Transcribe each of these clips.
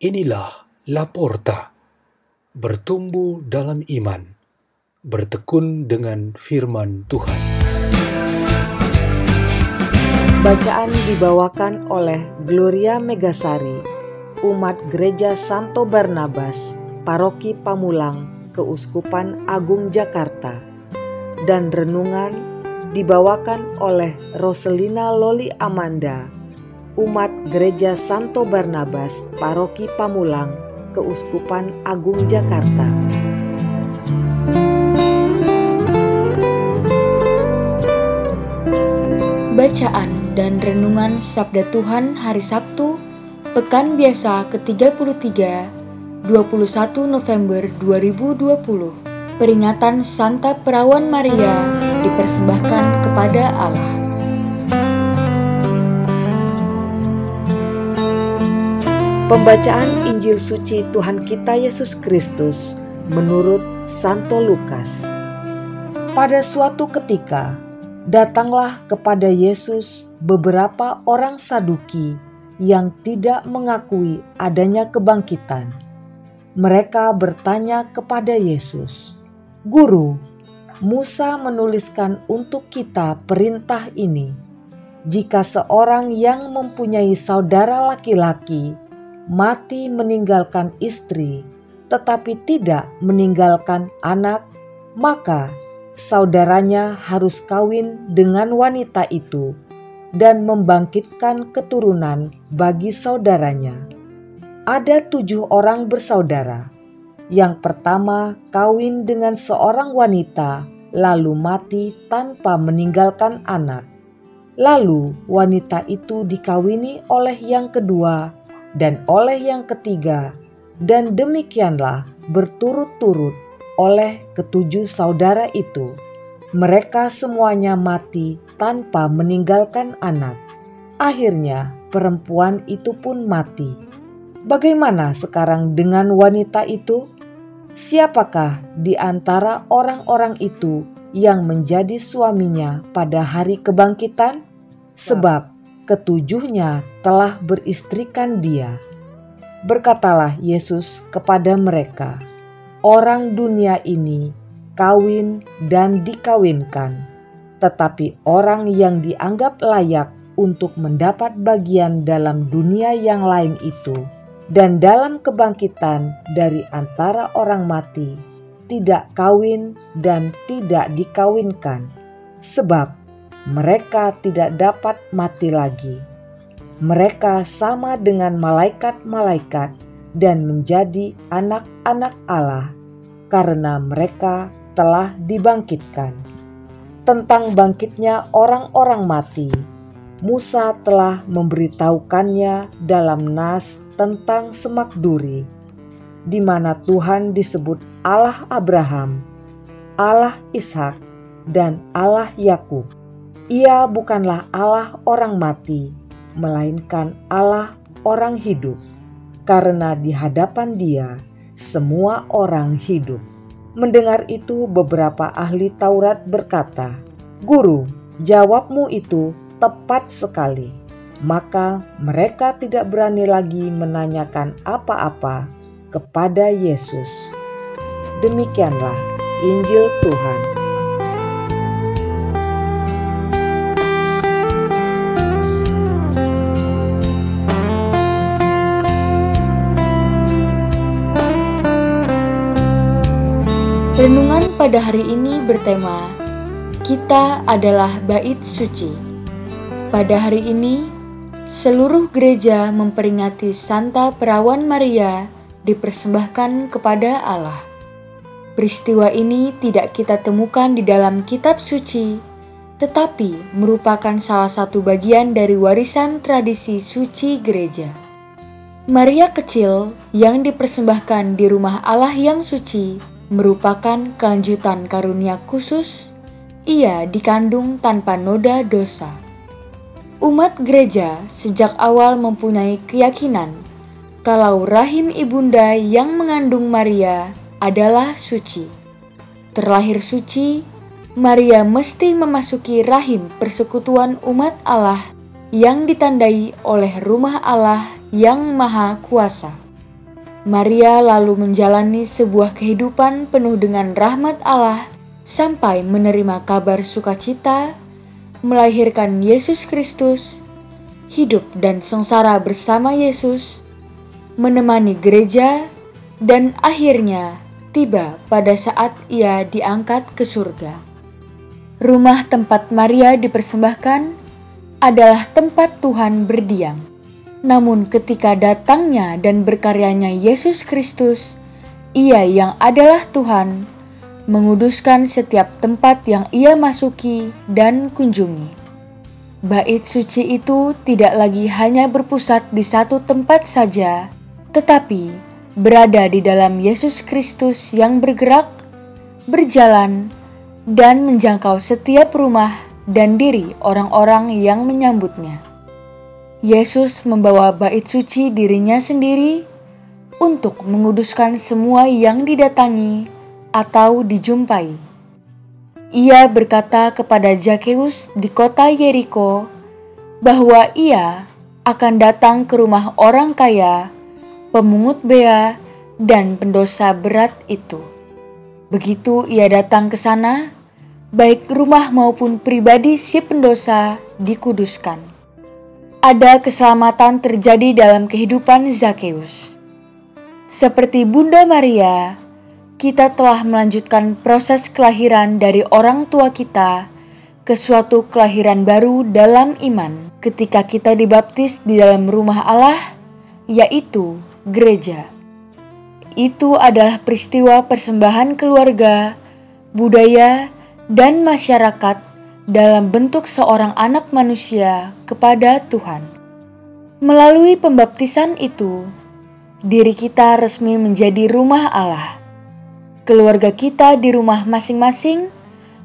Inilah Laporta, bertumbuh dalam iman, bertekun dengan firman Tuhan. Bacaan dibawakan oleh Gloria Megasari, umat Gereja Santo Barnabas, Paroki Pamulang, Keuskupan Agung Jakarta, dan renungan dibawakan oleh Roselina Loli Amanda, umat Gereja Santo Barnabas, Paroki Pamulang, Keuskupan Agung Jakarta. Bacaan dan Renungan Sabda Tuhan Hari Sabtu, Pekan Biasa ke-33, 21 November 2020. Peringatan Santa Perawan Maria dipersembahkan kepada Allah. Pembacaan Injil suci Tuhan kita Yesus Kristus menurut Santo Lukas. Pada suatu ketika, datanglah kepada Yesus beberapa orang Saduki yang tidak mengakui adanya kebangkitan. Mereka bertanya kepada Yesus, "Guru, Musa menuliskan untuk kita perintah ini: jika seorang yang mempunyai saudara laki-laki mati meninggalkan istri, tetapi tidak meninggalkan anak, maka saudaranya harus kawin dengan wanita itu dan membangkitkan keturunan bagi saudaranya. Ada tujuh orang bersaudara. Yang pertama kawin dengan seorang wanita, lalu mati tanpa meninggalkan anak. Lalu wanita itu dikawini oleh yang kedua dan oleh yang ketiga, dan demikianlah berturut-turut oleh ketujuh saudara itu. Mereka semuanya mati tanpa meninggalkan anak. Akhirnya, perempuan itu pun mati. Bagaimana sekarang dengan wanita itu? Siapakah di antara orang-orang itu yang menjadi suaminya pada hari kebangkitan? Sebab ketujuhnya telah beristrikan dia. Berkatalah Yesus kepada mereka, "Orang dunia ini kawin dan dikawinkan, tetapi orang yang dianggap layak untuk mendapat bagian dalam dunia yang lain itu dan dalam kebangkitan dari antara orang mati, tidak kawin dan tidak dikawinkan, sebab mereka tidak dapat mati lagi. Mereka sama dengan malaikat-malaikat dan menjadi anak-anak Allah karena mereka telah dibangkitkan. Tentang bangkitnya orang-orang mati, Musa telah memberitahukannya dalam Nas tentang semak duri, di mana Tuhan disebut Allah Abraham, Allah Ishak, dan Allah Yakub. Ia bukanlah Allah orang mati, melainkan Allah orang hidup, karena di hadapan Dia semua orang hidup. Mendengar itu, beberapa ahli Taurat berkata, "Guru, jawabmu itu tepat sekali." Maka mereka tidak berani lagi menanyakan apa-apa kepada Yesus. Demikianlah Injil Tuhan. Renungan pada hari ini bertema Kita adalah bait suci. Pada hari ini, seluruh gereja memperingati Santa Perawan Maria dipersembahkan kepada Allah. Peristiwa ini tidak kita temukan di dalam kitab suci, tetapi merupakan salah satu bagian dari warisan tradisi suci gereja. Maria kecil yang dipersembahkan di rumah Allah yang suci merupakan kelanjutan karunia khusus, ia dikandung tanpa noda dosa. Umat gereja sejak awal mempunyai keyakinan kalau rahim ibunda yang mengandung Maria adalah suci. Terlahir suci, Maria mesti memasuki rahim persekutuan umat Allah yang ditandai oleh rumah Allah yang maha kuasa. Maria lalu menjalani sebuah kehidupan penuh dengan rahmat Allah sampai menerima kabar sukacita, melahirkan Yesus Kristus, hidup dan sengsara bersama Yesus, menemani gereja, dan akhirnya tiba pada saat ia diangkat ke surga. Rumah tempat Maria dipersembahkan adalah tempat Tuhan berdiam. Namun ketika datangnya dan berkaryanya Yesus Kristus, ia yang adalah Tuhan, menguduskan setiap tempat yang ia masuki dan kunjungi. Bait suci itu tidak lagi hanya berpusat di satu tempat saja, tetapi berada di dalam Yesus Kristus yang bergerak, berjalan, dan menjangkau setiap rumah dan diri orang-orang yang menyambutnya. Yesus membawa bait suci dirinya sendiri untuk menguduskan semua yang didatangi atau dijumpai. Ia berkata kepada Zakeus di kota Yeriko bahwa ia akan datang ke rumah orang kaya, pemungut bea, dan pendosa berat itu. Begitu ia datang ke sana, baik rumah maupun pribadi si pendosa dikuduskan ada keselamatan terjadi dalam kehidupan Zakeus. Seperti Bunda Maria, kita telah melanjutkan proses kelahiran dari orang tua kita ke suatu kelahiran baru dalam iman ketika kita dibaptis di dalam rumah Allah, yaitu gereja. Itu adalah peristiwa persembahan keluarga, budaya, dan masyarakat dalam bentuk seorang anak manusia kepada Tuhan. Melalui pembaptisan itu, diri kita resmi menjadi rumah Allah. Keluarga kita di rumah masing-masing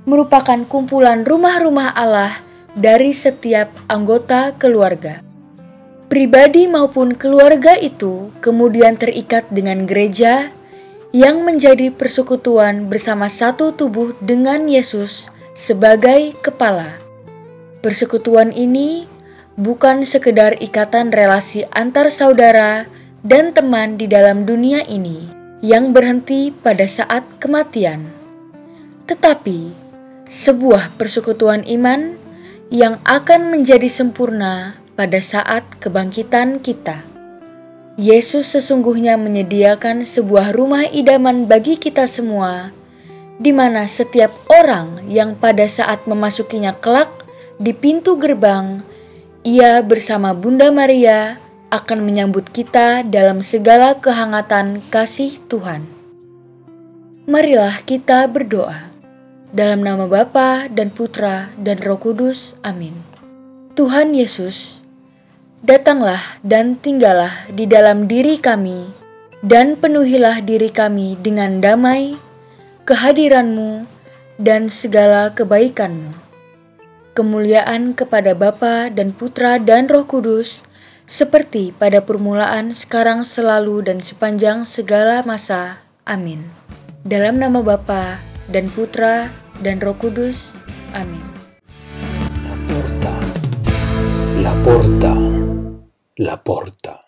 merupakan kumpulan rumah-rumah Allah dari setiap anggota keluarga. Pribadi maupun keluarga itu kemudian terikat dengan gereja yang menjadi persekutuan bersama satu tubuh dengan Yesus sebagai kepala. Persekutuan ini bukan sekedar ikatan relasi antar saudara dan teman di dalam dunia ini yang berhenti pada saat kematian, tetapi sebuah persekutuan iman yang akan menjadi sempurna pada saat kebangkitan kita. Yesus sesungguhnya menyediakan sebuah rumah idaman bagi kita semua di mana setiap orang yang pada saat memasukinya kelak di pintu gerbang, ia bersama Bunda Maria akan menyambut kita dalam segala kehangatan kasih Tuhan. Marilah kita berdoa. Dalam nama Bapa dan Putra dan Roh Kudus. Amin. Tuhan Yesus, datanglah dan tinggallah di dalam diri kami, dan penuhilah diri kami dengan damai, kehadiranmu, dan segala kebaikanmu. Kemuliaan kepada Bapa dan Putra dan Roh Kudus, seperti pada permulaan, sekarang, selalu, dan sepanjang segala masa. Amin. Dalam nama Bapa dan Putra dan Roh Kudus. Amin. La porta, la porta, la porta.